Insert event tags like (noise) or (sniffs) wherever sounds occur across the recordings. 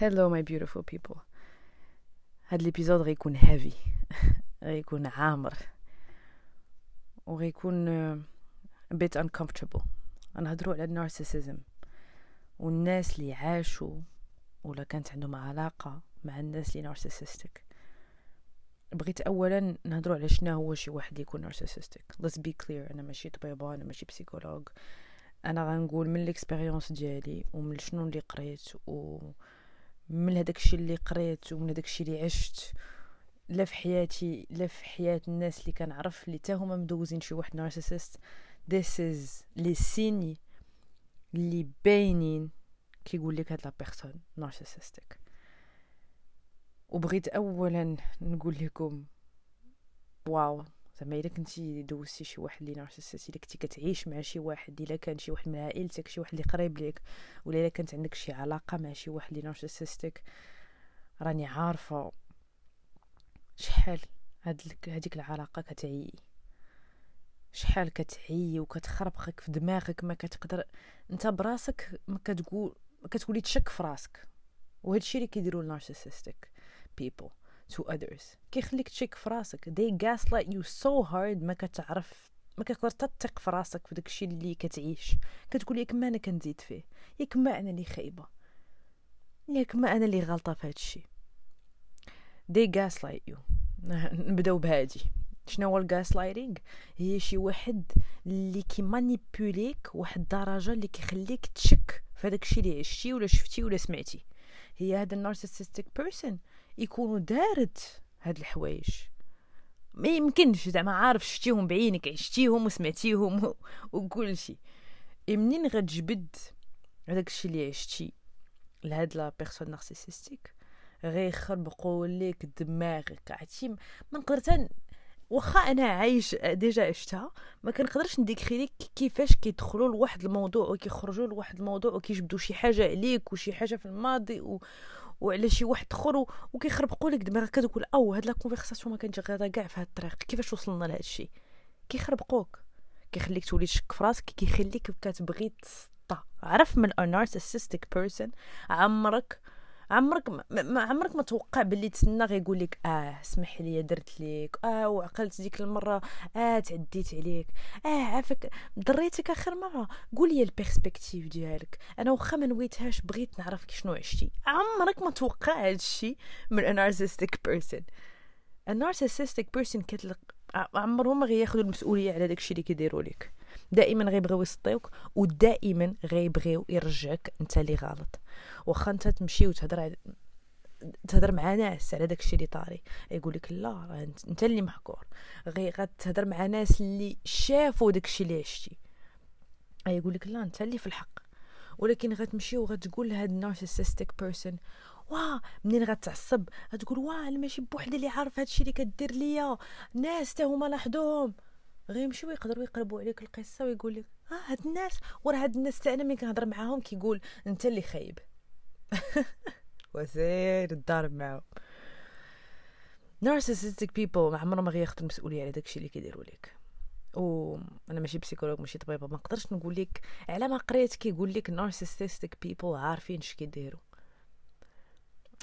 Hello my beautiful people. هاد ال episode غيكون heavy (laughs) غيكون عامر. وغيكون a bit uncomfortable. غنهضروا على ال narcissism والناس اللي عاشوا ولا كانت عندهم علاقة مع الناس اللي narcissistic بغيت اولا نهضروا على شنو هو شي واحد اللي يكون narcissistic let's be clear أنا ماشي طبيبه أنا ماشي psychologue أنا غنقول من ال expérience ديالي ومن شنو اللي قريت و من هذاك الشيء اللي قريت ومن هذاك الشيء اللي عشت لا في حياتي لا في حياة الناس اللي كنعرف اللي تا هما مدوزين شي واحد narcissist this is les signes اللي باينين كيقول لك هاد la personne narcissistic. وبغيت اولا نقول لكم wow. زعما إلا كنتي دوزتي شي واحد اللي narcissist إلا كنتي كتعيش مع شي واحد إلا كان شي واحد من عائلتك شي واحد اللي قريب ليك ولا إلا كانت عندك شي علاقة مع شي واحد اللي narcissistic راني عارفة شحال هاديك هذيك العلاقة كتعيي. شحال كتعيي وكتخربقك في دماغك ما كتقدر أنت براسك ما كتقول كتولي تشك في راسك. وهادشي اللي كيديروا ال narcissistic people. To others. كيخليك تشك في راسك. They gaslight you so hard ما كتعرف ما كتقدر تثق في راسك في داكشي اللي كتعيش. كتقول ياك ما أنا كنزيد فيه ياك ما أنا اللي خايبة ياك ما أنا اللي غلطة في هادشي. They gaslight you. (laughs) نبداو بهادي. شنو هو ال gaslighting هي شي واحد اللي كيمانيبوليك واحد الدرجة اللي كيخليك تشك في الشيء اللي عشتي ولا شفتي ولا سمعتي. هي هذا ال narcissistic person يكونوا دارت هاد الحوايج. ما يمكنش زعما عارف شتيهم بعينك عشتيهم وسمعتيهم وكل شيء منين غتجبد هذاك الشيء اللي عشتي لهاد la personne narcissistic غيخربقوا ليك دماغك عرفتي ما نقدر واخا أنا عايش déjà عشتها ما كنقدرش نديكري لك كيفاش كيدخلوا لواحد الموضوع وكيخرجوا لواحد الموضوع وكيجبدوا شي حاجة عليك وشي حاجة في الماضي و... وعلى شي واحد اخر وكيخربقوا لك دماغك. كتقول أو هاد la conversation ما كانتش غير كاع في هاد الطريق. كيفاش وصلنا لهاد الشيء كيخربقوك. كيخليك تولي تشك في راسك. كيخليك كتبغي تسطا عرف من a narcissistic person عمرك عمرك ما عمرك ما توقع باللي تسنى غيقول لك آه اسمح لي درت ليك آه وعقلت ديك المرة آه تعديت عليك آه عافاك ضريتك آخر مرة قول لي ال perspective ديالك أنا واخا ما نويتهاش بغيت نعرف شنو عشتي. عمرك ما توقع هادشي من person. A narcissistic person كتلق عمرهم ما غياخذوا المسؤولية على داكشي اللي كيديروا لك. دائما غيبغيو يسطيوك ودائما غيبغيو يرجعك أنت اللي غلط. واخا أنت تمشي وتهضر تهضر مع ناس على داكشي اللي طاري. يقول لك لا انت اللي محكور. غي غتهضر مع ناس اللي شافوا داكشي اللي عشتي. يقول لك لا أنت اللي في الحق. ولكن غتمشي وغتقول لهاد ال narcissistic person واه منين غتعصب؟ غتقول واه أنا ماشي بوحدي اللي عارف هادشي اللي كدير ليا. ناس تا هما لاحظوهم. غيمشيو يقدروا يقلبوا عليك القصة ويقول لك آه هاد الناس. ورا هاد الناس تاع أنا ملي كنهضر معاهم كيقول أنت اللي خايب. (laughs) وسير الضارب معاهم. narcissistic people ما عمرهم ما غياخذوا المسؤولية على داكشي اللي كيديروا لك. و أنا ماشي psychologue ماشي طبيبة ما نقدرش نقول لك على ما قريت كيقول لك narcissistic people عارفين اش كيديروا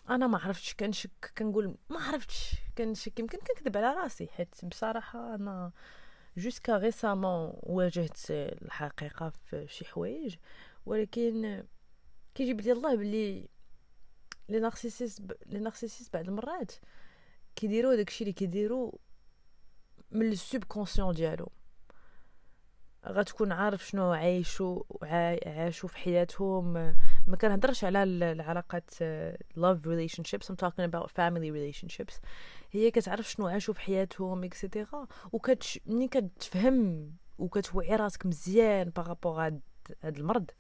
أنا ما عرفتش كنشك كنقول ما عرفتش كنشك يمكن كنكذب على راسي حيت بصراحة أنا jusqu'à récemment واجهت الحقيقة في شي حوايج. ولكن كيجيب لي الله بلي les narcissistes les narcissistes بعض المرات كيديروا داكشي اللي كيديروا من ال subconscient ديالو. غتكون عارف شنو عايشوا عاشوا في حياتهم. ما كنهضرش على العلاقات love relationships I'm talking about family relationships. هي كتعرف شنو عاشوا في حياتهم et cetera وكتش ملي كتفهم وكتوعي راسك مزيان par rapport هاد المرض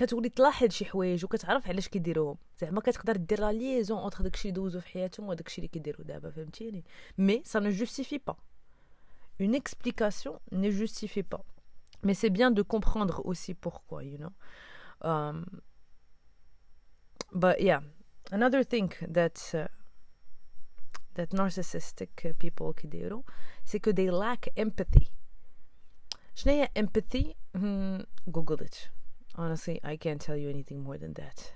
كتولي تلاحظ شي حوايج وكتعرف علاش كيديروهم. زعما كتقدر دير la liaison entre داكشي اللي دوزو في حياتهم وداكشي اللي كيديروا دابا فهمتيني؟ مي سا نو جوستيفي با une explication ne justifie pas. Mais c'est bien de comprendre aussi pourquoi, you know. Um, but yeah, another thing that uh, that narcissistic people كيديروا c'est que they lack empathy. شنو هي empathy? Hmm, Google it. Honestly, I can't tell you anything more than that.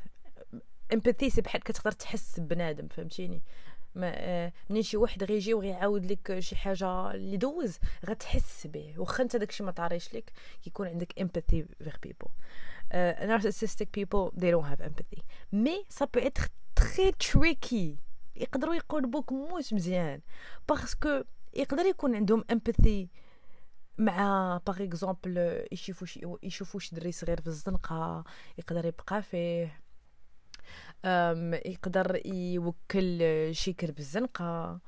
امباثي سي بحال كتقدر تحس بنادم فهمتيني ما آه، منين شي واحد غيجي وغيعاود لك شي حاجة اللي دوز غتحس به. واخا انت داكشي ما طاريش لك كيكون عندك empathy vers people. uh, narcissistic people they don't have empathy. mais ça peut être très tricky. يقدروا يقلبوك موت مزيان. parce que يقدر يكون عندهم empathy مع par exemple يشوفوا شي يشوفوا شي دري صغير في الزنقة يقدر يبقى فيه. يقدر يوكل شي كلب الزنقه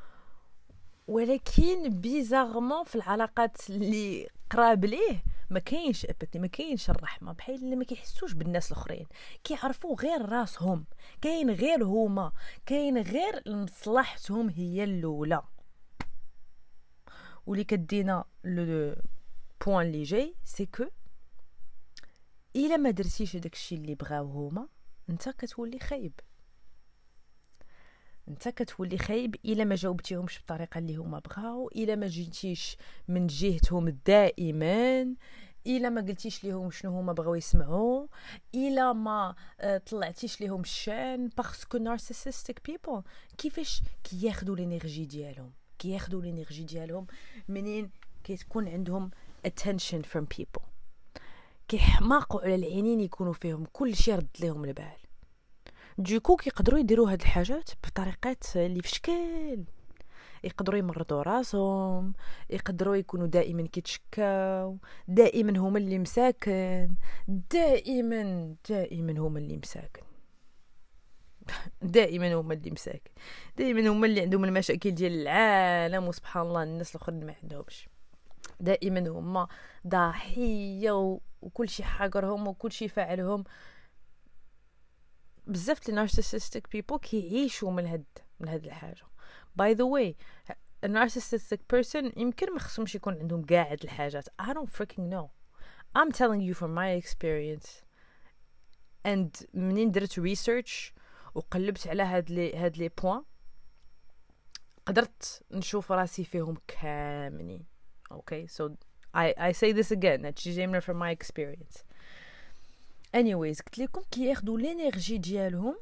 ولكن بيزارمون في العلاقات اللي قراب ليه. ما كاينش إبتي ما كاينش الرحمة بحال اللي ما كيحسوش بالناس الأخرين. كيعرفوا غير راسهم. كاين غير هما. كاين غير مصلحتهم هي الأولى. واللي كدينا لو point اللي جاي c'est que إلا ما درتيش داكشي اللي بغاو هما انت كتولي خايب. انت كتولي خايب إلا ما جاوبتيهمش بالطريقة اللي هما بغاو إلا ما جيتيش من جهتهم دائما إلا ما قلتيش ليهم شنو هما بغاو يسمعوا إلا ما آه، طلعتيش ليهم الشان parce que narcissistic people كيفاش كياخذوا ال energy ديالهم؟ كياخذوا الإنرجي ديالهم منين كتكون عندهم attention from people. كيحماقوا على العينين يكونوا فيهم كل شيء رد لهم البال. دوكو كيقدروا يديروا هاد الحاجات بطريقات اللي في شكل. يقدروا يمرضوا راسهم يقدروا يكونوا دائما كيتشكاو دائما هما اللي مساكن دائما دائما هما اللي مساكن. (laughs) دائما هما اللي مساكن. دائما هما اللي عندهم المشاكل ديال العالم وسبحان الله الناس الآخرين ما عندهمش. دائما هما ضحية وكل شيء حاقرهم وكل شيء فعلهم بزاف les narcissistic people كيعيشوا من هاد من هاد الحاجة. by the way narcissistic person يمكن ما خصهمش يكون عندهم قاع هاد الحاجات. I don't freaking know. I'm telling you from my experience. And منين درت research وقلبت على هاد les هاد les points قدرت نشوف راسي فيهم كاملين. okay so I I say this again هادشي جاي from my experience anyways قلت لكم كياخذوا الانرجي ديالهم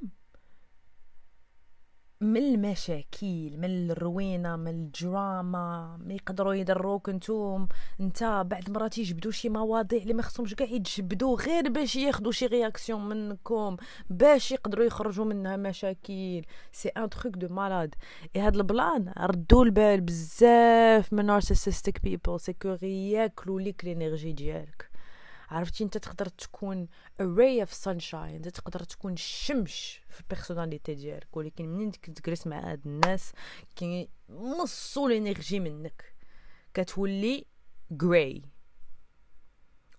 من المشاكل من الروينة من الدراما ما يقدروا يضروك نتوم. انت بعد مرات يجبدوا شي مواضيع اللي ما خصهمش كاع يتجبدوا غير باش ياخذوا شي réaction منكم باش يقدروا يخرجوا منها مشاكل. c'est un truc de malade et هاد ال plan ردوا البال بزاف من narcissistic people c'est que ياكلوا ليك ال energy ديالك. عرفتي انت تقدر تكون a ray of sunshine انت تقدر تكون الشمس في ال personality ديالك ولكن منين تجلس مع هاد الناس كيمصوا ال energy منك. كتولي gray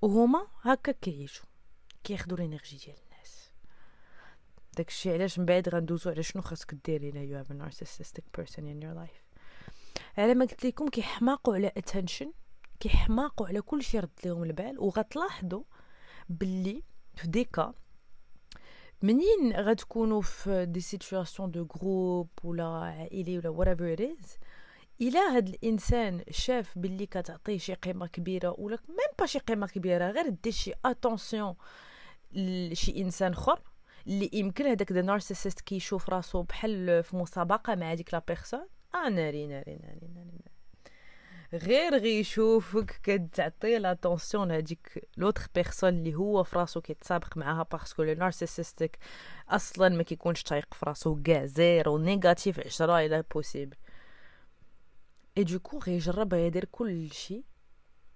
وهما هكا كيعيشوا كياخذوا ال energy ديال الناس. داكشي علاش من بعد غندوزو على شنو خاصك ديري إلا you have narcissistic person in your life. على ما قلت لكم كيحماقوا على attention. كيحماقوا على كل شيء رد لهم البال وغتلاحظوا باللي في ديكا منين غتكونوا في des situations de groupe ولا عائلي ولا whatever it is إلا هاد الإنسان شاف باللي كتعطيه شي قيمة كبيرة ولا même pas شي قيمة كبيرة غير دير شي attention لشي إنسان أخر اللي يمكن هذاك the narcissist كيشوف راسو بحال في مسابقة مع ديك la personne آه ناري ناري ناري ناري, ناري. غير غيشوفك كتعطي l'attention لهاديك l'autre personne اللي هو في راسو كيتسابق معاها parce que le narcissistic أصلا ما كيكونش طايق في راسو كاع zéro négatif عشرة إلا possible et du coup غيجرب يدير كل شيء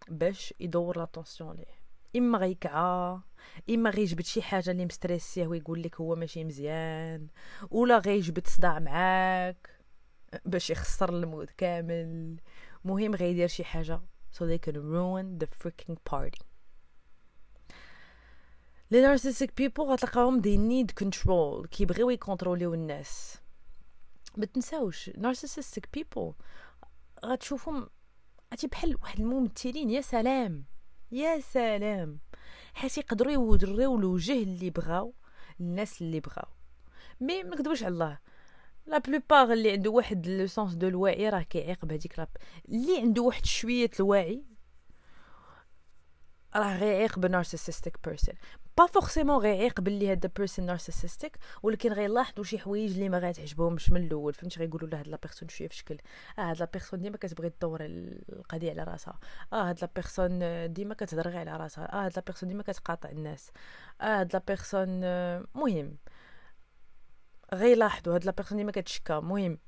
باش يدور l'attention ليه. إما غيكعى إما غيجبد شي حاجة اللي مستريسية ويقول لك هو ماشي مزيان ولا غيجبد صداع معاك باش يخسر ال mood كامل. مهم غيدير شي حاجة so they can ruin the freaking party. les narcissistic people غتلقاهم they need control. كيبغيو يكونتروليو الناس. ما تنساوش narcissistic people غتشوفهم عرفتي بحال واحد الممثلين يا سلام يا سلام. حيت يقدروا يوريو الوجه اللي بغاو الناس اللي بغاو. mais ما على الله. la plupart اللي عنده واحد le sens de الوعي راه كيعيق بهذيك لاب اللي عنده واحد شوية الوعي راه غيعيق narcissistic person pas forcément غيعيق باللي هذا person narcissistic ولكن غيلاحظوا شي حوايج اللي ما غاتعجبهمش من الأول. فهمتي؟ غيقولوا له هاد la personne شوية في شكل. آه هاد la personne ديما كتبغي تدور القضية على راسها. آه هاد la personne ديما كتهضر غير على راسها. آه هاد la personne ديما كتقاطع الناس. آه هاد la personne مهم. غيلاحظوا هاد la personne ديما كتشكى. مهم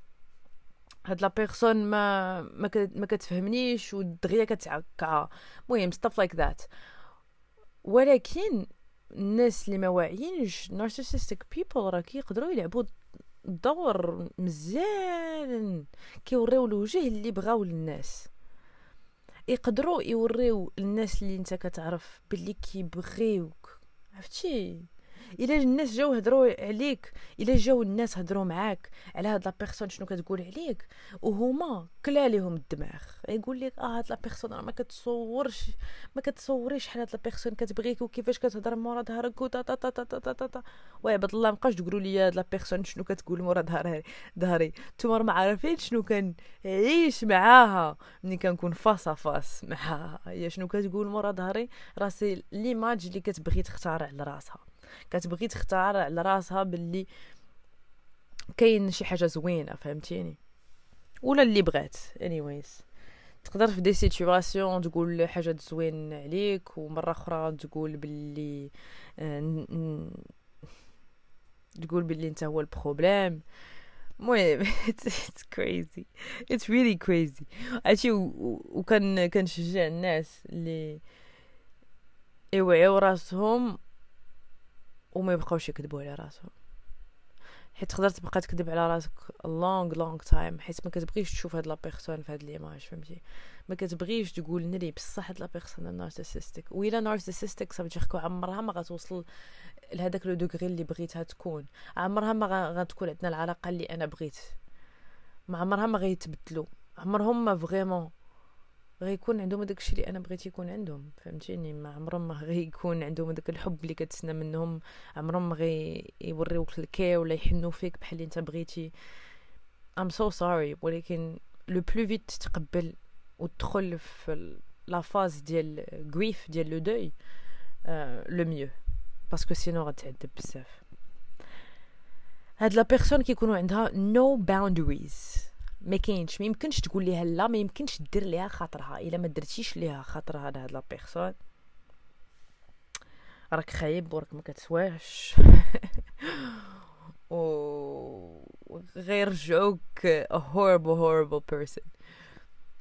هاد la personne ما ما, ما كتفهمنيش ودغيا كتعكا المهم stuff like that ولكن الناس اللي ما واعيينش narcissistic people راه كيقدروا يلعبوا دور مزيان. كيوريو الوجه اللي بغاو للناس. يقدروا يوريو الناس اللي انت كتعرف باللي كيبغيوك. عرفتي؟ إلا الناس جاو هضروا عليك إلا جاو الناس هضروا معاك على هاد la personne شنو كتقول عليك؟ وهما كلا ليهم الدماغ. يقول لك آه هاد la personne راه ما كتصورش ما كتصوريش شحال هاد la personne كتبغيك وكيفاش كتهضر مورا ظهرك. وتا تا تا تا تا تا تا وعباد الله مابقاش تقولوا لي هاد la personne شنو كتقول مورا ظهري ظهري. نتوما ما عارفين شنو كنعيش معاها. ملي كنكون فاس فاس معاها. هي شنو كتقول مورا ظهري؟ راسي l'image اللي كتبغي تختار على راسها. كتبغي تختار على راسها باللي كاين شي حاجة زوينة فهمتيني؟ ولا اللي بغات anyways. تقدر في des situations تقول حاجة زوين عليك ومرة أخرى تقول باللي آه، تقول باللي أنت هو ال problème المهم (laughs) it's crazy. It's really crazy. عرفتي وكان كنشجع الناس اللي يوعيو راسهم وما يبقاوش يكذبوا على راسهم. حيت تقدر تبقى تكذب على راسك long long time حيت ما كتبغيش تشوف هاد la personne في هاد l'image فهمتي؟ ما كتبغيش تقول نري بصح هاد la personne narcissistic ويلا narcissistic صافي عمرها ما غتوصل لهداك le degré اللي بغيتها تكون. عمرها ما غتكون عندنا العلاقة اللي أنا بغيت. ما عمرها ما غيتبدلوا عمرهم ما vraiment غيكون عندهم داك الشيء اللي أنا بغيت يكون عندهم فهمتيني؟ ما عمرهم ما (laughs) غيكون عندهم داك الحب اللي كتسنى منهم عمرهم ما غيوريوك الكي ولا يحنوا فيك بحال اللي انت بغيتي. I'm so sorry ولكن le plus vite تقبل وتدخل في la phase ديال grief ديال le deuil le mieux parce que sinon غتعذب بزاف. هاد la personne كيكونوا عندها no no boundaries ما كاينش ما يمكنش تقول ليها لا ما يمكنش دير ليها خاطرها. إلا ما درتيش ليها خاطرها لهاد la personne. راك خايب وراك ما كتسواش (laughs) و غيرجعوك a horrible horrible person.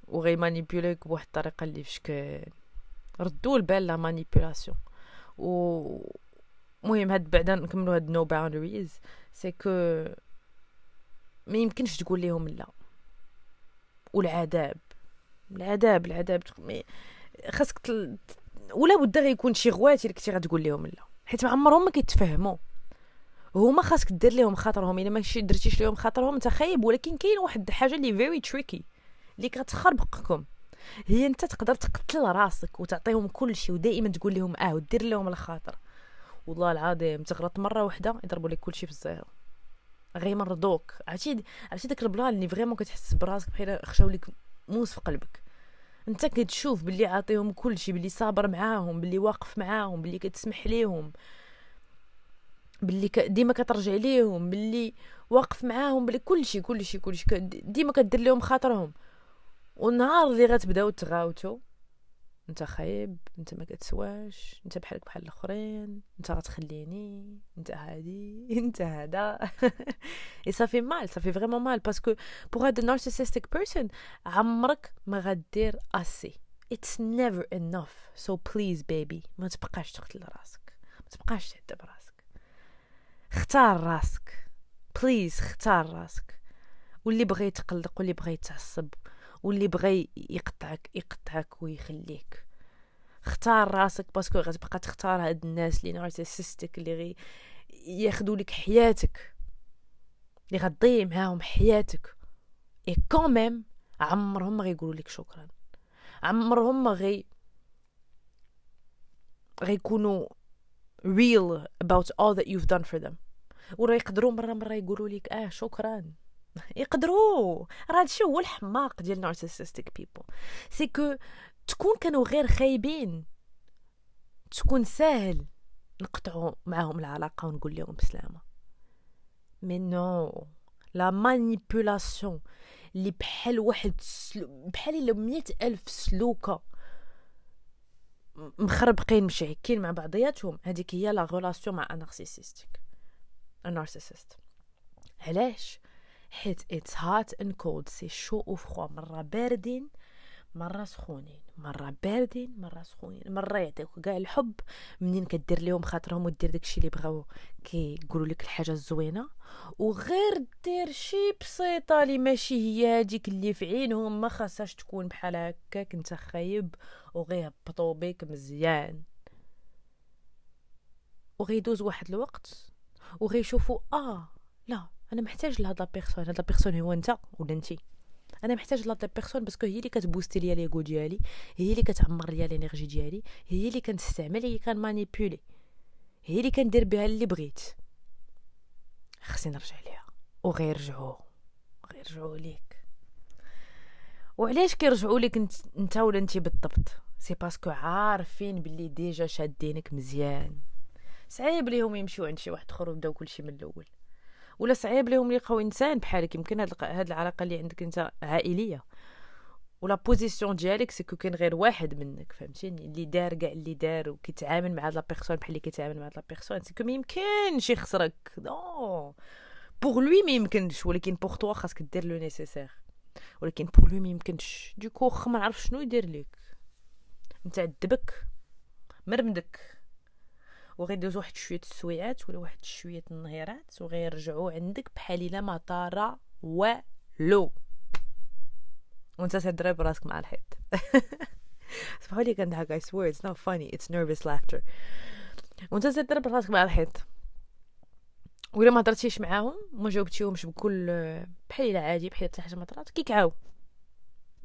وغي manipuler ك بواحد الطريقة اللي فشك ردوا البال la manipulation و المهم هاد بعدا نكملوا هاد no boundaries c'est que ما يمكنش تقول لهم لا. والعذاب. العذاب العذاب خاصك تل... ولا بد غيكون شي غواتي اللي كنتي غتقول لهم لا. حيت ما عمرهم ما كيتفهموا هما خاصك دير لهم خاطرهم. إلا ماشي درتيش لهم خاطرهم أنت خايب. ولكن كاين واحد الحاجة اللي very tricky اللي كتخربقكم هي أنت تقدر تقتل راسك وتعطيهم كل شيء ودائما تقول لهم آه ودير لهم الخاطر. والله العظيم تغلط مرة واحدة يضربوا لك كل شيء في ال zéro غيمرضوك عرفتي؟ عرفتي داك ال plan اللي vraiment كتحس براسك بحال خشاو لك موس في قلبك. انت كتشوف باللي عاطيهم كلشي باللي صابر معاهم باللي واقف معاهم باللي كتسمح ليهم باللي ديما كترجع ليهم باللي واقف معاهم باللي كلشي كلشي كلشي. ديما كدير لهم خاطرهم. والنهار اللي غتبداو تغاوتو انت خايب انت ما كتسواش انت بحالك بحال الاخرين انت غتخليني انت هادي (laughs) انت هذا et ça fait mal ça fait vraiment mal parce que pour هاد narcissistic person عمرك ما غدير assez it's never enough so please baby ما تبقاش تقتل راسك. ما تبقاش تعذب راسك. اختار راسك. please اختار راسك. واللي بغى يتقلق واللي بغى يتعصب واللي بغى يقطعك يقطعك ويخليك. اختار راسك parce que غتبقى تختار هاد الناس اللي narcissistic اللي غي ياخذوا لك حياتك. اللي غتضيع معاهم حياتك. et quand même عمرهم ما غيقولوا لك شكرا. عمرهم ما غي غيكونوا real about all that you've done for them. وراه يقدروا مرة مرة يقولوا لك آه شكرا. يقدروا. راه هادشي هو الحماق ديال narcissistic people c'est que تكون كانوا غير خايبين تكون ساهل نقطعوا معاهم العلاقة ونقول لهم بسلامة. mais non la manipulation اللي بحال واحد سلو... بحال إلا مية ألف سلوكة مخربقين مشعكين مع بعضياتهم هذيك هي la relation مع narcissistic narcissist علاش؟ حيت it's hot and cold c'est chaud ou froid مره باردين مره سخونين مره باردين مره سخونين مره يعطيوك كاع الحب منين كدير لهم خاطرهم ودير داكشي اللي بغاو كيقولوا لك الحاجة الزوينه وغير دير شي بسيطه اللي ماشي هي هذيك اللي في عينهم ما خاصهاش تكون بحال هكاك انت خايب وغيهبطوا بيك مزيان وغيدوز واحد الوقت وغيشوفوا آه لا أنا محتاج لهاد la personne. هاد la personne هو أنت ولا أنتي؟ أنا محتاج لهاد la personne parce que هي اللي كت booster ليا l'ego ديالي هي اللي كتعمر ليا l'énergie ديالي هي اللي كنستعمل هي كان manipuler هي اللي كندير بها اللي بغيت. خصني نرجع ليها. وغيرجعوا غيرجعوا ليك. وعلاش كيرجعوا لك انت انت ولا انت بالضبط؟ c'est parce que عارفين باللي déjà شادينك مزيان. صعيب ليهم يمشيو عند شي واحد آخر وبداو كلشي من الأول. ولا صعيب لهم يلقاو إنسان بحالك يمكن هاد, هاد العلاقة اللي عندك أنت عائلية. و la position ديالك c'est que كاين غير واحد منك فهمتيني؟ اللي دار كاع اللي دار وكيتعامل مع هاد la personne بحال اللي كيتعامل مع هاد la personne c'est que ما يمكنش يخسرك. non pour lui ما يمكنش ولكن pour toi خاصك دير le nécessaire ولكن pour lui ما يمكنش. du coup خ ما نعرف شنو يدير ليك. أنت عذبك مرمدك وغيدوز واحد شوية السويعات ولا واحد شوية النهيرات وغيرجعوا عندك بحال إلا ما طار والو. وانت تضرب راسك مع الحيط. (laughs) سمحوا لي كنضحك I swear it's not funny it's nervous laughter. وانت تضرب راسك مع الحيط. ولا ما هضرتيش معاهم وما جاوبتيهمش بكل بحال إلا عادي بحال حتى حاجة ما طرات كيكعاو.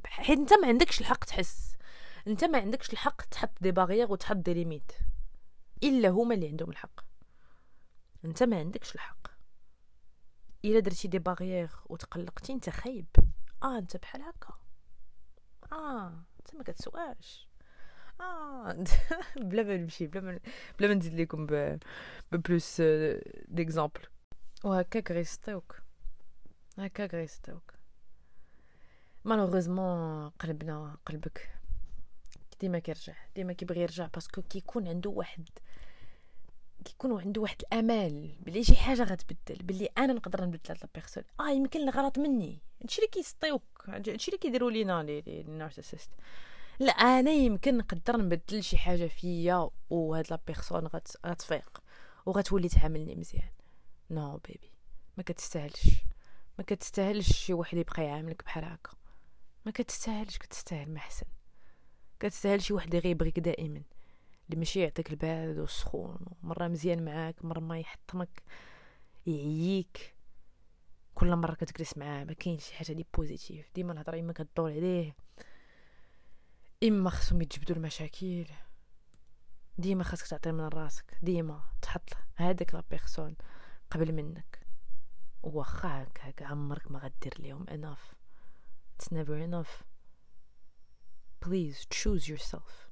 حيت أنت ما عندكش الحق تحس. أنت ما عندكش الحق تحط دي باغيير وتحط دي ليميت إلا هما اللي عندهم الحق. أنت ما عندكش الحق. إلا درتي دي باغيير وتقلقتي أنت خايب. آه أنت بحال هكا. آه أنت ما كتسواش آه (laughs) بلا ما نمشي بلا ما بلا ما نزيد لكم ب plus d'exemples وهكاك غيسطيوك هكاك غيسطيوك malheureusement قلبنا قلبك. ديما كيرجع. ديما كيبغي يرجع parce que كيكون عنده واحد كيكون عنده واحد الأمال بلي شي حاجة غتبدل بلي أنا نقدر نبدل هاد personne. آه يمكن الغلط مني. هادشي اللي كيسطيوك. هادشي اللي كيديروا لينا les narcissistes لا أنا يمكن نقدر نبدل شي حاجة فيا وهاد la personne غت... غتفيق وغتولي تعاملني مزيان. no no, baby ما كتستاهلش. ما كتستاهلش شي واحد يبقى يعاملك بحال هكا. ما كتستاهلش كتستاهل ما أحسن. كتستاهل شي واحد يغيبغيك دائما. ماشي يعطيك البارد والسخون مره مزيان معاك مرة ما يحطمك يعييك. كل مرة كتجلس معاه ما كاينش شي حاجة لي positive ديما الهضرة اما كدور عليه. إما خصهم يتجبدوا المشاكل. ديما خاصك تعطي من راسك. ديما تحط هذاك la personne قبل منك. واخا هكاك عمرك ما غدير ليهم enough. It's never enough. Please choose yourself.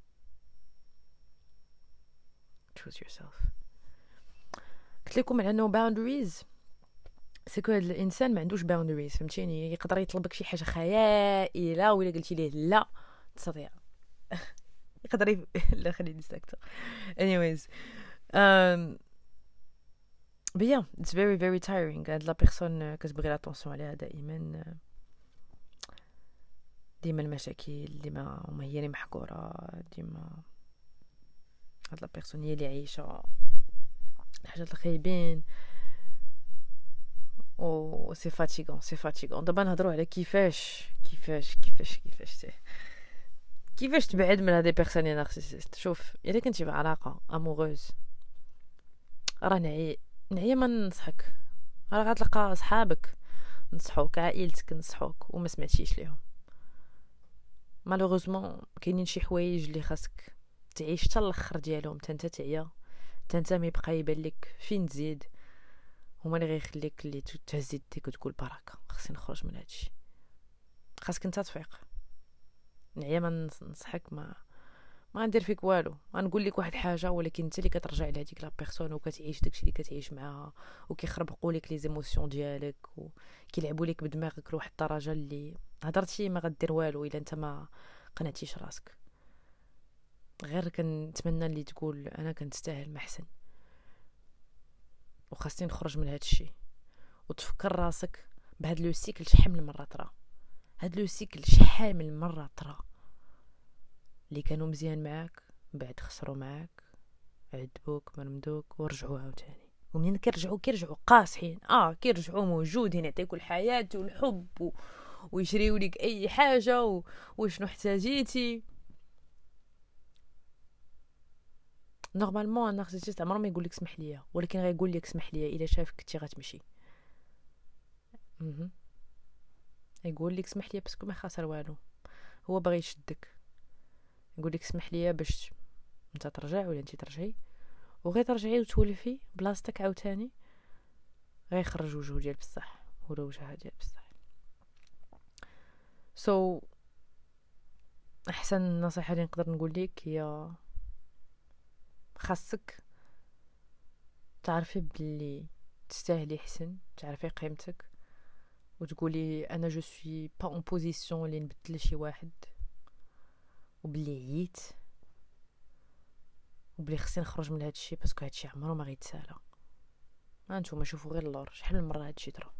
Choose yourself. قلت لكم على إنه boundaries. parce que الانسان ما عندوش boundaries فهمتيني؟ يقدر يطلبك شي حاجة خياليه ولا قلتي ليه لا تستطيع. (laughs) يقدر يف... (laughs) لا خليني ساكته anyways um, but yeah it's very very tiring. هاد la personne كتبغي l'attention عليها دائما. ديما المشاكل ديما هي اللي محقورة ديما هاد la personne هي اللي عايشة الحاجات الخايبين. و c'est fatigant c'est fatigant. دابا نهضروا على كيفاش كيفاش كيفاش كيفاش كيفاش تبعد من هذه personne narcissiste؟ شوف الا كنتي في علاقه amoureuse راه نعي نعي ما ننصحك. راه غتلقى صحابك نصحوك عائلتك نصحوك وما سمعتيش ليهم. malheureusement كاينين شي حوايج اللي خاصك تعيش حتى الأخر ديالهم حتى أنت تعيا حتى أنت ما يبقى يبان لك فين تزيد. هما اللي غيخليك اللي تهز يديك وتقول بركة خصني نخرج من هادشي خاصك أنت تفيق. نعيا ما ننصحك ما ما ندير فيك والو. غنقول لك واحد الحاجة ولكن أنت اللي كترجع لهاديك la personne وكتعيش داكشي اللي كتعيش معاها وكيخربقوا لك les émotions ديالك وكيلعبوا لك بدماغك لواحد الدرجة اللي هضرتي ما غدير والو إلا أنت ما قنعتيش راسك. غير كنتمنى اللي تقول أنا كنستاهل ما احسن وخاصني نخرج من هاد الشيء وتفكر راسك بهاد le cycle شحال من مرة طرا. هاد le cycle شحال من مرة طرا. اللي كانوا مزيان معاك بعد خسروا معاك. عذبوك مرمدوك ورجعوا عاوتاني. ومنين كيرجعوا؟ كيرجعوا قاصحين. آه كيرجعوا موجودين يعطيكوا الحياة والحب و... ويشريو لك أي حاجة و... وشنو احتاجيتي. normalement ال narcissiste عمره ما يقول لك اسمح ليا ولكن غيقول لك اسمح ليا الا شافك كنتي غتمشي يقول لك اسمح ليا parce que ما خاسر والو هو باغي يشدك يقول لك اسمح ليا باش انت ترجع ولا انت ترجعي وغير ترجعي وتولفي بلاصتك عاوتاني غيخرج وجهه ديال بصح ولا وجهها ديال بصح so so, احسن نصيحه اللي نقدر نقول لك هي خاصك تعرفي بلي تستاهلي حسن تعرفي قيمتك وتقولي أنا je suis pas en position اللي نبدل شي واحد وبلي عييت وبلي خصني نخرج من هادشي parce que هادشي عمرو ما غيتسالى. هانتوما شوفوا غير اللور شحال من مرة هادشي طرا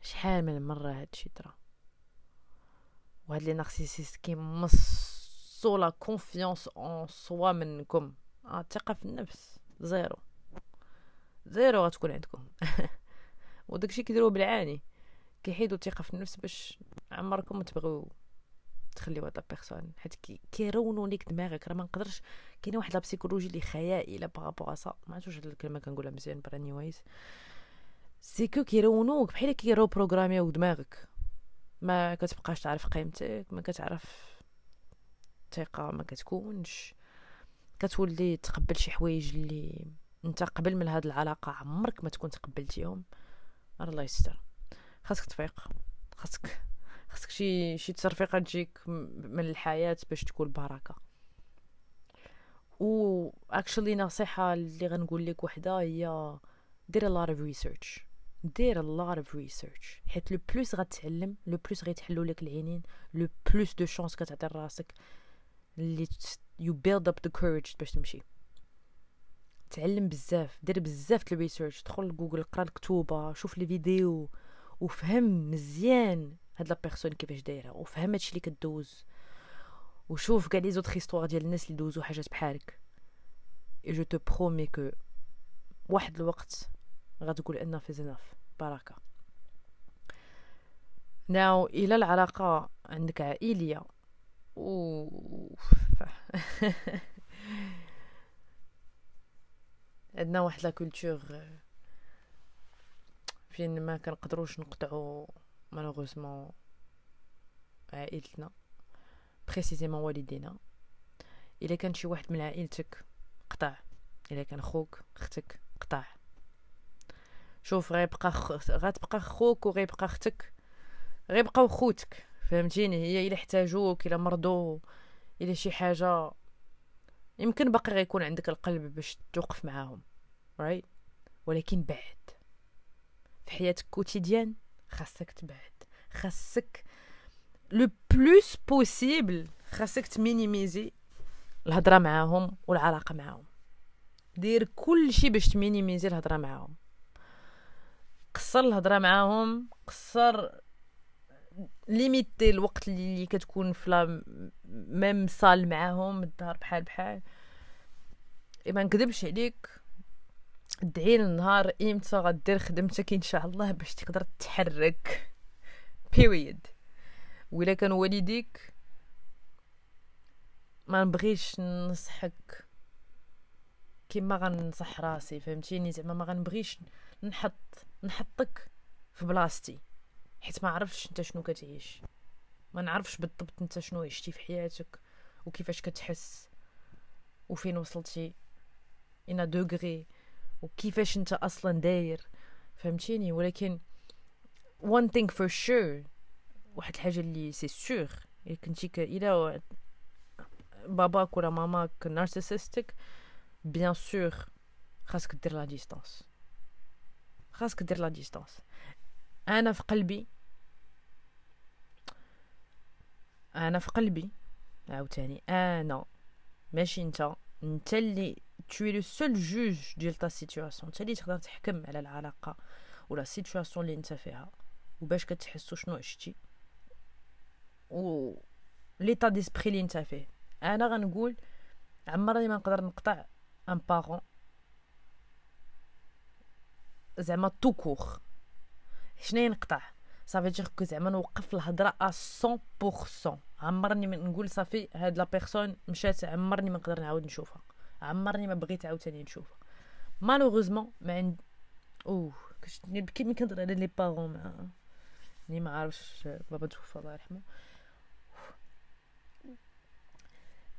شحال من مرة هادشي طرا وهاد les narcissistes كيمصوا la confiance en soi منكم. آه الثقة في النفس zéro. zéro غتكون عندكم. (laughs) وداكشي كيديروه بالعاني. كيحيدوا الثقة في النفس باش عمركم تبغيو تخليو هاد personne. حيت كيرونوا ليك دماغك. راه ما نقدرش كاينة واحد la psychologie اللي خيالي par rapport à ça ما عرفتش هاد الكلمة كنقولها مزيان brainwash c'est que كيرونوك. بحال كي reprogramm يو دماغك. ما كتبقاش تعرف قيمتك ما كتعرف الثقه ما كتكونش. كتولي تقبل شي حوايج اللي انت قبل من هاد العلاقة عمرك ما تكون تقبلتيهم. الله يستر. خاصك تفيق. خاصك خاصك شي شي تصرفيقة تجيك من الحياة باش تكون بركه و actually نصيحة اللي غنقول لك وحدة هي دير a lot of دير a lot of حيت le plus غتعلم le plus غيتحلوا لك العينين le plus de chance كتعطي لراسك اللي you build up the courage باش تمشي. تعلم بزاف دير بزاف ال research دخل لجوجل قرا الكتوبة شوف les vidéos وفهم مزيان هاد la personne كيفاش دايرة وفهم هادشي اللي كدوز وشوف كاع les autres histoires ديال الناس اللي دوزو حاجات بحالك. et je te promets que واحد الوقت غتقول enough is enough parce que now إلى العلاقة عندك عائلية (laughs) عندنا واحد la culture فين ما كنقدروش نقطعو malheureusement عائلتنا précisément والدينا. إلا كان شي واحد من عائلتك قطع إلا كان خوك أختك قطع. شوف غيبقى. غتبقى خوك وغيبقى أختك غيبقاو خوتك. فهمتيني؟ هي إلا احتاجوك إلا مرضو إلا شي حاجة. يمكن باقي غيكون عندك القلب باش توقف معاهم right right? ولكن بعد. في حياتك quotidienne خاصك تبعد. خاصك le plus possible خاصك ت minimiser الهضرة معاهم والعلاقة معاهم. دير كل شيء باش ت minimiser الهضرة معاهم. قصر الهضرة معاهم قصر limiter الوقت اللي كتكون في même salle معاهم الدار بحال بحال. ما نكذبش عليك. ادعي النهار إمتى غدير خدمتك إن شاء الله باش تقدر تتحرك period ولا كان والديك ما نبغيش ننصحك. كيما غنصح راسي فهمتيني؟ زعما ما غنبغيش نحط نحطك في بلاصتي. حيت ما عرفتش انت شنو كتعيش. ما نعرفش بالضبط انت شنو عشتي في حياتك وكيفاش كتحس وفين وصلتي. ان دوغري وكيفاش انت أصلا داير. فهمتيني؟ ولكن one thing for sure واحد الحاجة اللي c'est sûr الا كنتي الا باباك ولا ماماك narcissique bien sûr خاصك دير la distance خاصك دير la distance أنا في قلبي. أنا في قلبي. عاوتاني. أنا. ماشي أنت. أنت اللي es le seul juge ديال ta situation أنت اللي تقدر تحكم على العلاقة ولا ال situation اللي أنت فيها. وباش كتحسو شنو عشتي. و l'état d'esprit اللي أنت فيه. أنا غنقول عمرني ما نقدر نقطع un parent زعما تو شنو نقطع صافي دير كو زعما نوقف الهضرة à 100% عمرني من نقول صافي هاد la personne مشات عمرني ما نقدر نعاود نشوفها. عمرني ما بغيت عاوتاني نشوفها. malheureusement ما عند أوه نبكي ملي كنهضر على les parents ما ني ما عارفش بابا توفى الله يرحمه.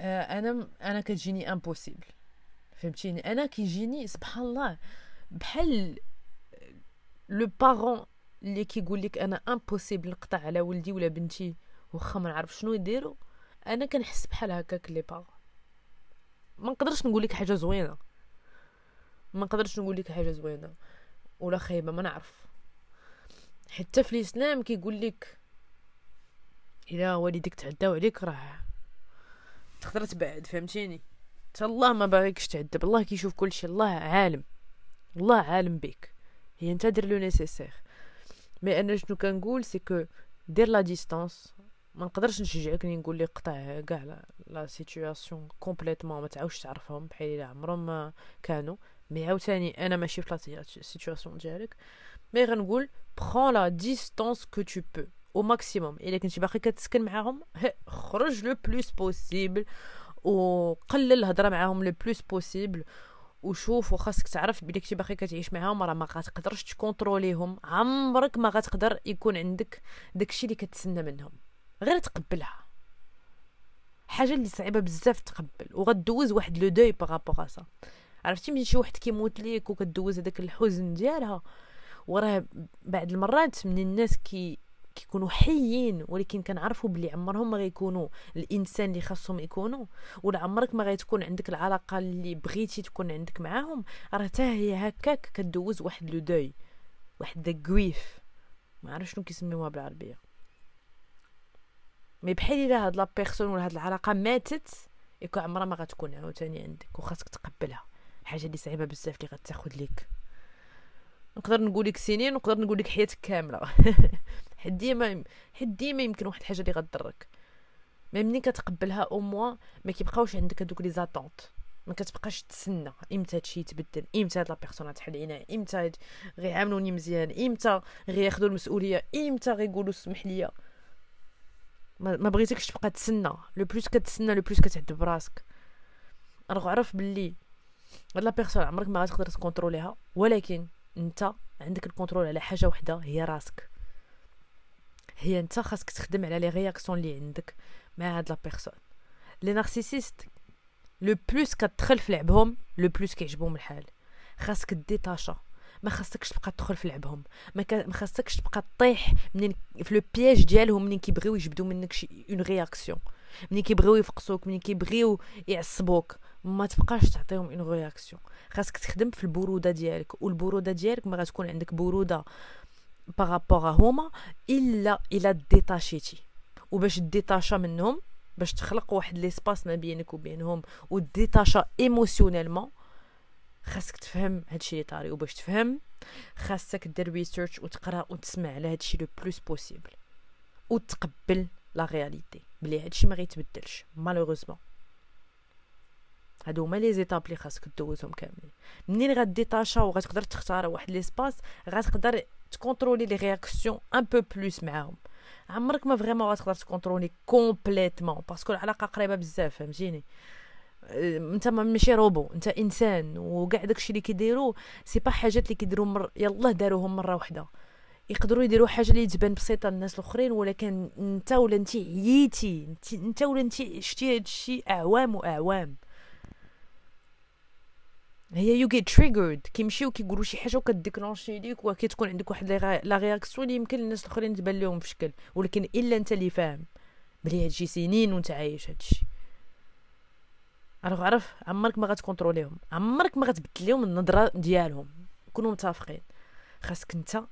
آه، أنا أنا كتجيني impossible فهمتيني؟ أنا كيجيني سبحان الله بحال le parent اللي كيقول لك أنا impossible نقطع على ولدي ولا بنتي واخا ما نعرف شنو يديروا. أنا كنحس بحال هكاك les parents ما نقدرش نقول لك حاجة زوينة. ما نقدرش نقول لك حاجة زوينة. ولا خايبة ما نعرف. حتى في الإسلام كيقول لك إلا والديك تعداو عليك راه تقدر تبعد فهمتيني؟ حتى الله ما باغيكش تعذب. الله كيشوف كل شيء. الله عالم. الله عالم بك هي أنت دير le nécessaire. mais أنا شنو كنقول c'est que دير la distance ما نقدرش نشجعك ني نقول لك قطع كاع la situation complètement ما تعاودش تعرفهم بحال إلا عمرهم ما كانوا. mais عاوتاني أنا ماشي في la situation ديالك. mais غنقول prends la distance que tu peux au maximum إلا كنتي باقي كتسكن معاهم خرج le plus possible وقلل الهضرة معاهم le plus possible وشوف وخاصك تعرف بلي كنتي باقي كتعيش معاهم راه ما غتقدرش ت contrôler هم. عمرك ما غتقدر يكون عندك داكشي اللي كتسنى منهم غير تقبلها. حاجة اللي صعيبة بزاف تقبل وغدوز واحد le deuil par rapport ça عرفتي من شي واحد كيموت ليك وكدوز هذاك الحزن ديالها؟ وراه بعد المرات من الناس كي كيكونوا حيين ولكن كنعرفوا بلي عمرهم ما غيكونوا الإنسان اللي خاصهم يكونوا ولا عمرك ما غتكون عندك العلاقة اللي بغيتي تكون عندك معاهم. راه حتى هي هكاك كدوز واحد le deuil واحد grief ما عرفت شنو كيسميوها بالعربية. mais بحال إلا هاد la personne ولا هاد العلاقة ماتت يكون عمرها ما غتكون عاوتاني عندك وخاصك تقبلها. حاجة اللي صعيبة بزاف اللي غتاخد ليك. نقدر نقول لك سنين ونقدر نقول لك حياتك كاملة. (laughs) حيت ديما حيت ديما يمكن واحد الحاجة اللي غضرك mais منين كتقبلها أو موا ما كيبقاوش عندك هذوك les attentes. ما كتبقاش تسنى إمتى هادشي يتبدل إمتى هاد la personne تحل عينيا إمتى غيعاملوني مزيان إمتى غياخذوا المسؤولية إمتى غيقولوا سمح لي ما بغيتكش تبقى تسنى. le plus كتسنى le plus كتعذب براسك. راه عرف باللي هاد la personne عمرك ما غتقدر ت contrôler ها ولكن أنت عندك ال contrôle على حاجة وحدة هي راسك. هي انت خاصك تخدم على les réactions اللي عندك مع هاد la personne. les narcissistes le plus كتدخل في لعبهم le plus كيعجبهم الحال. خاصك نديتاشا. ما خاصكش تبقى تدخل في لعبهم. ما, ما خاصكش تبقى طيح منين في le piège ديالهم منين كيبغيو يجبدوا منك شي une réaction. منين كيبغيو يفقسوك منين كيبغيو يعصبوك. ما تبقاش تعطيهم une réaction. خاصك تخدم في البرودة ديالك. والبرودة ديالك ما غتكون عندك برودة par rapport هما الا الا détachيتي وباش تdétacha منهم باش تخلق واحد l'espace ما بينك وبينهم و détacha émotionnellement خاصك تفهم هادشي اللي طاري وباش تفهم خاصك دير research وتقرا وتسمع على هادشي le plus possible وتقبل la réalité بلي هادشي ما غيتبدلش malheureusement هادو هما les étapes اللي خاصك دوزهم كاملين منين غ détacha وغتقدر تختار واحد l'espace غتقدر ت contrôler les réactions un peu plus معاهم عمرك ما vraiment غتقدر ت contrôler complètement parce que العلاقه قريبه بزاف فهمتيني انت ماشي روبو انت انسان وكاع داكشي اللي كيديروا سي با حاجات اللي كيديروا مر... يلاه داروهم مره واحدة يقدروا يديروا حاجة اللي تبان بسيطه للناس الاخرين ولكن انت ولا انت عييتي انت ولا انت شتي هادشي اعوام واعوام هي يو جيت تريغرد كيمشيو كيقولوا شي حاجة وكديكلونشي ليك وكتكون عندك واحد لا رياكسيون اللي يمكن الناس الاخرين تبان لهم في شكل. ولكن إلا أنت اللي فاهم. بلي هادشي سنين وأنت عايش هادشي alors عرف عمرك ما غت contrôlerهم. عمرك ما غتبدل لهم النظرة ديالهم. كونوا متفقين. خاصك أنت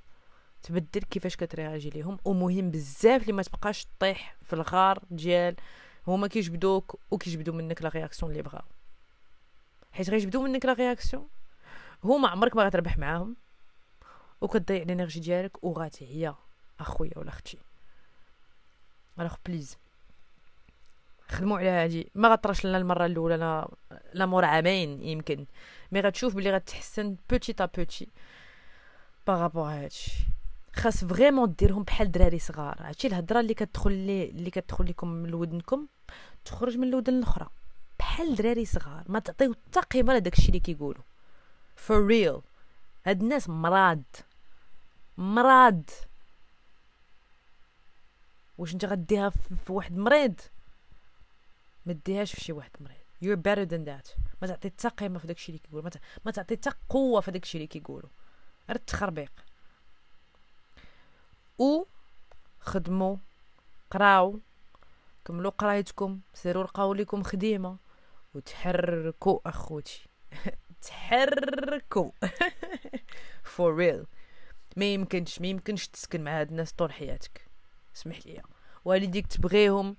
تبدل كيفاش كترياجي ليهم. ومهم بزاف اللي ما تبقاش طيح في الغار ديال هما كيجبدوك وكيجبدوا منك la réaction اللي بغاو. حيت غيجبدوا منك la réaction. هما عمرك ما غتربح معاهم. وكتضيع l'énergie ديالك وغاتعيا أخويا ولا أختي alors please. خدموا على هادي. ما غطرش لنا المرة الأولى لا لا مور عامين يمكن. mais غتشوف بلي غتحسن petit à petit par rapport هادشي. خاص vraiment ديرهم بحال دراري صغار. عرفتي الهضرة اللي كتدخل لي اللي كتدخل لكم من ودنكم تخرج من الودن الأخرى. بحال دراري صغار. ما تعطيو حتى قيمه لداك الشيء اللي كيقولوا for real. هاد الناس مراد. مراد. واش انت غديها في واحد مريض؟ ما ديهاش في شي واحد مريض. You're better than that. ما تعطي حتى قيمه في داكشي اللي كيقول ما تعطي حتى قوة في داكشي اللي كيقولوا غير التخربيق و خدموا قراو. كملوا قرايتكم. سيروا لقاو لكم خديمة. وتحركوا أخوتي. (laughs) تحركوا (laughs) for real. ما يمكنش ما يمكنش تسكن مع هاد الناس طول حياتك. اسمح لي والديك تبغيهم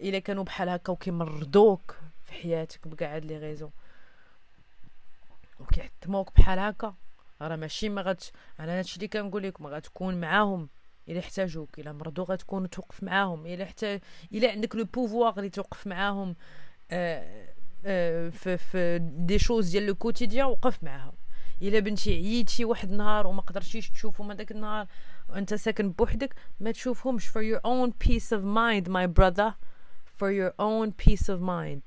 إلا كانوا بحال هكا وكيمرضوك في حياتك بكاع هاد لي غيزون وكيحطموك بحال هكا. راه ماشي ما غت أنا هادشي اللي كنقول لكم غتكون معاهم. إلا احتاجوك إلا مرضو غتكون توقف معاهم. إلا احتاج إلا عندك le pouvoir اللي توقف معاهم. في في des choses ديال le quotidien وقف معاهم. إلا بنتي عييتي واحد النهار وما قدرتيش تشوفهم هذاك النهار وأنت ساكن بوحدك ما تشوفهمش for your own peace of mind my brother. For your own peace of mind.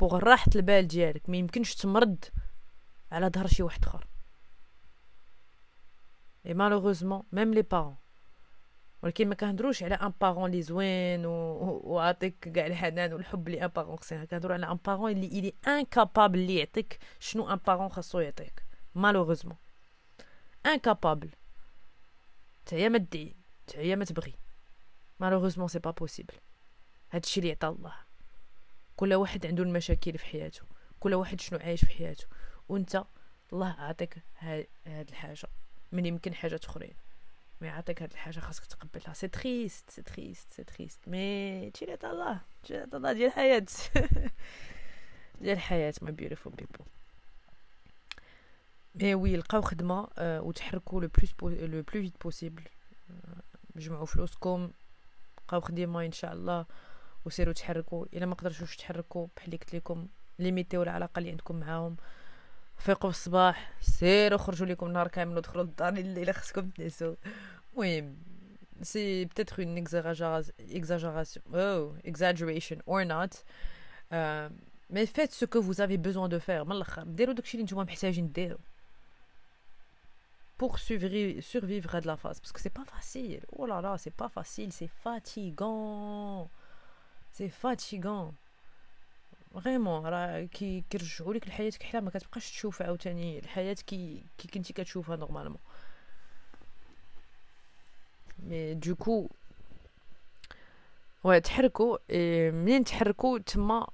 pour راحة البال ديالك ما يمكنش تمرض على ظهر شي واحد آخر. اي malheureusement même les parents ولكن ما كنهضروش على un parent لي زوين وعطيك كاع الحنان والحب اللي un parent خصنا كنهضروا على un parent اللي الي incapable اللي يعطيك شنو un parent خاصو يعطيك. malheureusement incapable تاهي ما تدعي تاهي ما تبغي. malheureusement c'est pas possible هادشي اللي عطا الله. كل واحد عنده المشاكل في حياته. كل واحد شنو عايش في حياته. وانت الله عطيك هاد الحاجة. من يمكن حاجات أخرين. mais عطيك هاد الحاجة خاصك تقبلها c'est triste c'est triste c'est triste mais تشي عطا الله تشي عطا الله ديال الحياة ديال الحياة my beautiful people mais oui لقاو خدمه وتحركوا le plus po le plus vite possible جمعوا فلوسكم لقاو خدمه ان شاء الله وسيروا تحركوا الا ما قدرتوش تحركوا بحال اللي قلت لكم limitيو العلاقه اللي عندكم معاهم فيقوا في الصباح سيروا خرجوا لكم نهار كامل ودخلوا للدار الليله خصكم تنسوا المهم سي peut-être une exagération oh exaggeration or not euh, mais faites ce que vous avez besoin de faire من الاخر ديروا داكشي اللي نتوما محتاجين ديروا pour survivre, survivre de la phase parce que c'est pas facile oh là là c'est pas facile c'est fatigant c'est fatigant vraiment راه كي كيرجعوا لك لحياتك حلا ما كتبقاش تشوف عاوتاني الحياة كي كي كنتي كتشوفها normalement mais du coup ouais تحركوا منين تحركوا تما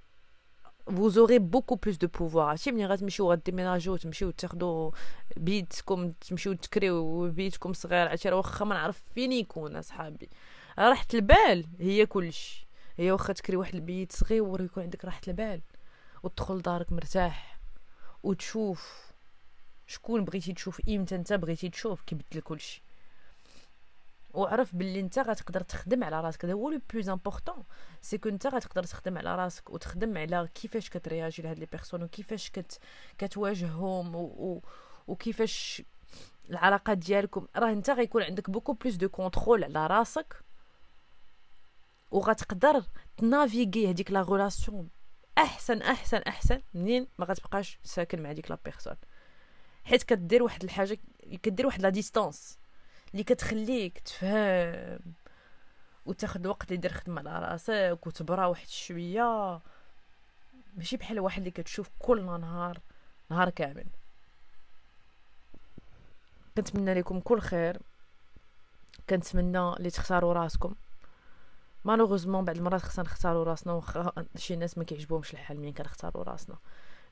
vous aurez beaucoup plus de pouvoir. عرفتي؟ ملي غتمشيو غ déménagerيو تمشيو تاخدو بيتكم تمشيو تكريو بيتكم صغير عرفتي؟ واخا ما نعرف فين يكون أصحابي. راحه البال هي كلشي. هي واخا تكري واحد البيت صغير يكون عندك راحة البال وتدخل لدارك مرتاح وتشوف شكون بغيتي تشوف إمتى أنت بغيتي تشوف كيبدل كلشي. وعرف باللي أنت غتقدر تخدم على راسك. هذا هو le plus important c'est que أنت غتقدر تخدم على راسك وتخدم على كيفاش كت réagir لهاد les personnes وكيفاش كت كتواجههم و... و... وكيفاش العلاقات ديالكم. راه أنت غيكون عندك beaucoup plus de contrôle على راسك وغتقدر ت naviguer هذيك la relation أحسن أحسن أحسن منين ما غتبقاش ساكن مع ديك la personne. حيت كدير واحد الحاجة كدير واحد la distance اللي كتخليك تفهم وتاخد وقت دير خدمة على راسك وتبرا واحد شوية. ماشي بحال واحد اللي كتشوف كل نهار نهار كامل. كنتمنى لكم كل خير. كنتمنى اللي تختاروا راسكم. malheureusement بعض المرات خصنا نختاروا راسنا واخا شي ناس ما كيعجبهمش الحال ملي كنختاروا راسنا.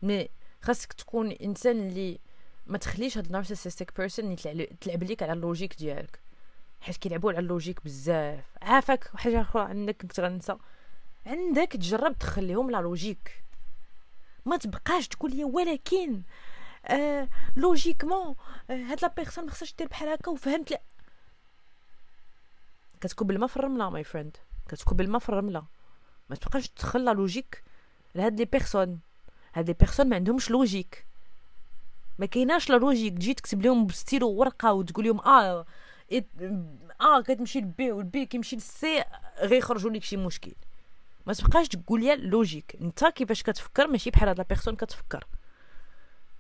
mais خاصك تكون إنسان اللي ما تخليش هاد ال narcissistic person تلعب ليك على ال logique ديالك. حيت كيلعبوا على ال logique بزاف. عافاك. حاجة أخرى عندك كنت غنسى. عندك تجرب تخليهم la logique ما تبقاش تقول لي ولكن آه logiquement آه هاد la personne ما خصهاش دير بحال هكا وفهمت لا. كتكب الماء في الرمله my friend كتكب الماء في الرملة. ما تبقاش تدخل la logique لهاد les personnes. هاد les personnes ما عندهمش logique. ما كايناش la logique. تجي تكتب لهم بستيلو ورقه وتقول لهم آه A كتمشي ل B وال B كيمشي لل C غيخرجوا لك شي مشكل. ما تبقاش تقول لي logique. انت كيفاش كتفكر ماشي بحال هاد la personne كتفكر.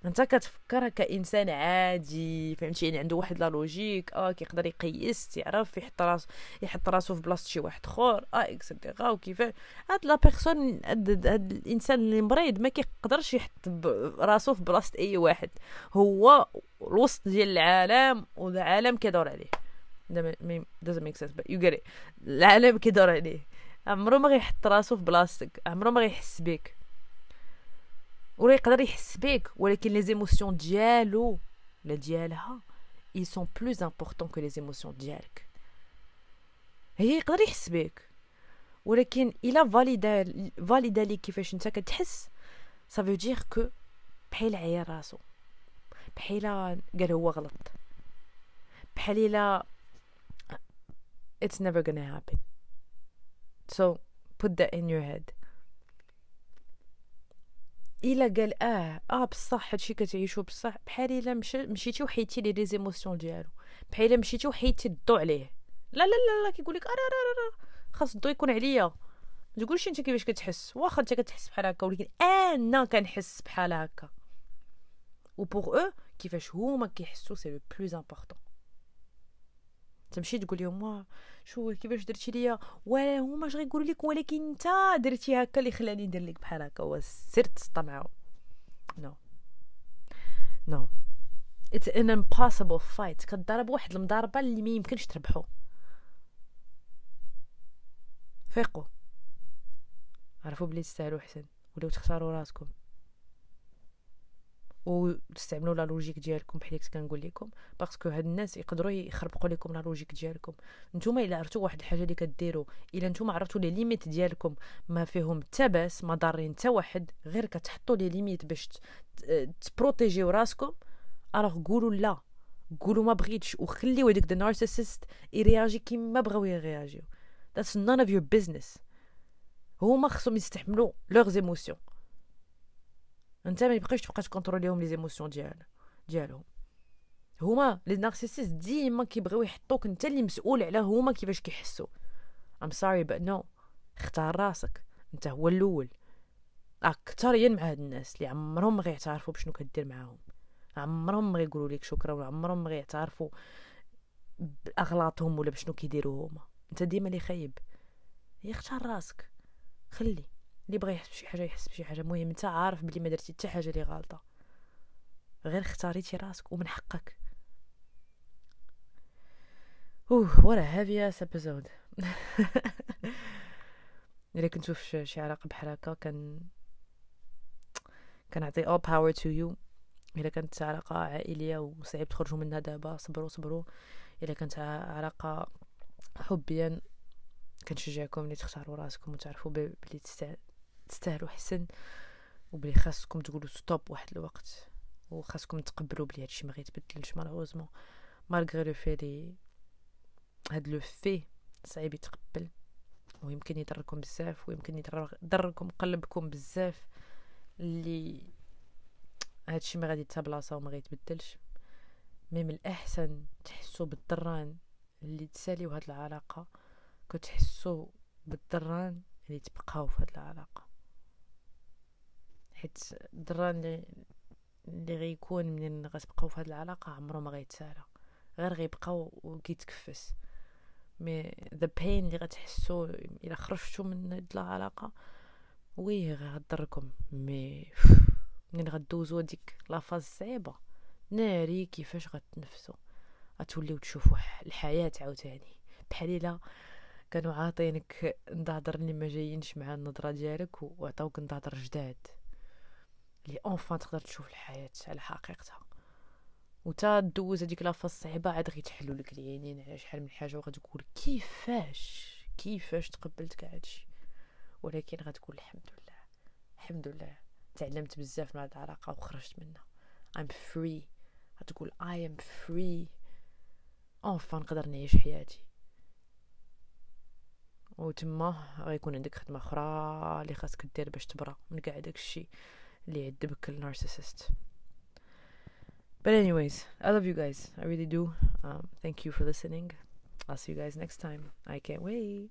انت كتفكر كإنسان عادي فهمتي؟ يعني عنده واحد la logique آه كيقدر يقيس يعرف يحط راس يحط راسو في بلاصة شي واحد اخر آه et cetera وكيفاش؟ هاد la personne هاد, الإنسان اللي مريض ما كيقدرش يحط راسو في بلاصة أي واحد. هو الوسط ديال العالم والعالم كيدور عليه. Make but you get it. العالم كيدور عليه. عمرو ما غيحط راسو في بلاصتك عمرو ما غيحس بيك. ولا يقدر يحس بيك ولكن لي زيموسيون ديالو ولا ديالها ils sont plus importants que les émotions ديالك هي يقدر يحس بيك ولكن الا فاليدا فاليدا ليك كيفاش انت كتحس ça veut dire que بحال عيا راسو بحال قال هو غلط بحال الا it's never gonna happen. So put that in your head. إلا قال آه آه بصح هادشي كتعيشو بصح بحال إلا مشيتي وحيدتي لي زيموسيون ديالو بحال إلا مشيتي وحيدتي الضو عليه. لا لا لا لا كيقول لك آه خاص الضو يكون عليا. ما تقولش أنت كيفاش كتحس. واخا أنت كتحس بحال هكا ولكن أنا كنحس بحال هكا. و بوغ أو كيفاش هما كيحسوا c'est le plus important تمشي تقول لهم شو كيفاش درتي ليا؟ ولا هما اش غيقولوا لك؟ ولكن انت درتي هكا اللي خلاني ندير لك بحال هكا وسرت تسطى معاهم no no it's an impossible fight كضرب واحد المضاربة اللي ما يمكنش تربحو. فيقوا عرفوا بلي تستاهلوا احسن ولاو تختاروا راسكم. وتستعملوا la logique ديالكم بحال كنت كنقول لكم parce que هاد الناس يقدروا يخربقوا لكم la logique ديالكم. نتوما إلا عرفتوا واحد الحاجة اللي كديروا إلا نتوما عرفتوا les limites ديالكم ما فيهم حتى باس ما ضارين حتى واحد غير كتحطوا les limites باش ت protéger و راسكم alors قولوا لا. قولوا ما بغيتش وخليو هذيك the narcissist يرياجي كيما بغاو يرياجيو. That's none of your business. هما خصهم يستحملوا leurs émotions انت ما يبقاش تبقى ت contrôler يهم les émotions ديال ديالهم. هما les narcissistes ديما كيبغيو يحطوك انت اللي مسؤول على هما كيفاش كيحسوا. I'm sorry but no اختار راسك. انت هو الأول. اكثريا مع هاد الناس اللي عمرهم ما غيعترفوا بشنو كدير معاهم. عمرهم ما غيقولوا لك شكرا وعمرهم ما غيعترفوا بأغلاطهم ولا بشنو كيديروا هما. انت ديما اللي خايب. اختار راسك. خلي. اللي بغى يحس بشي حاجة يحس بشي حاجة. المهم أنت عارف بلي ما درتي حتى حاجة اللي غلطة. غير اختاريتي راسك ومن حقك. أوه what a heavy ass episode إلا كنتو في شي علاقة بحال هكا كان كنعطي all power to you. إلا كانت علاقة عائلية وصعيب تخرجوا منها دابا صبروا صبروا. إلا كانت علاقة حبيا كنشجعكم اللي تختاروا راسكم وتعرفوا بلي تستاهلوا حسن وبلي خاصكم تقولوا stop واحد الوقت وخاصكم تقبلوا بلي هادشي ما غيتبدلش malheureusement malgré le fait اللي هاد le fait صعيب يتقبل ويمكن يضركم بزاف ويمكن يضركم قلبكم بزاف اللي هادشي ما غادي تبلاصه وما غيتبدلش. مي من الأحسن تحسوا بالضران اللي تساليو هاد العلاقة كتحسوا بالضران اللي تبقاو في هاد العلاقة. حيت الدران اللي اللي غيكون منين غتبقاو في هاد العلاقة عمره ما غيتسالى. غير غيبقاو وكيتكفس. mais the pain اللي غتحسو إلا خرجتو من هاد العلاقة oui غضركم mais (sniffs) منين غدوزو ديك la phase صعيبة. ناري كيفاش غتنفسو. غتوليو تشوفوا الحياة عاوتاني. بحال إلا كانوا عاطينك نضادر اللي ما جايينش مع النظرة ديالك وعطاوك نضادر جداد اللي enfin تقدر تشوف الحياة على حقيقتها. وتا دوز هذيك la phase الصعيبه عاد غيتحلوا لك العينين على شحال من حاجة وغتقول كيفاش؟ كيفاش تقبلت كاع هادشي؟ ولكن غتقول الحمد لله. الحمد لله. تعلمت بزاف من هاد العلاقة وخرجت منها. I'm free. غتقول I am free. enfin نقدر نعيش حياتي. وتما غيكون عندك خدمة أخرى اللي خاصك دير باش تبرا. من كاع داكشي. اللي يعذبك النارسيسست But anyways, I love you guys. I really do. Um, thank you for listening. I'll see you guys next time. I can't wait.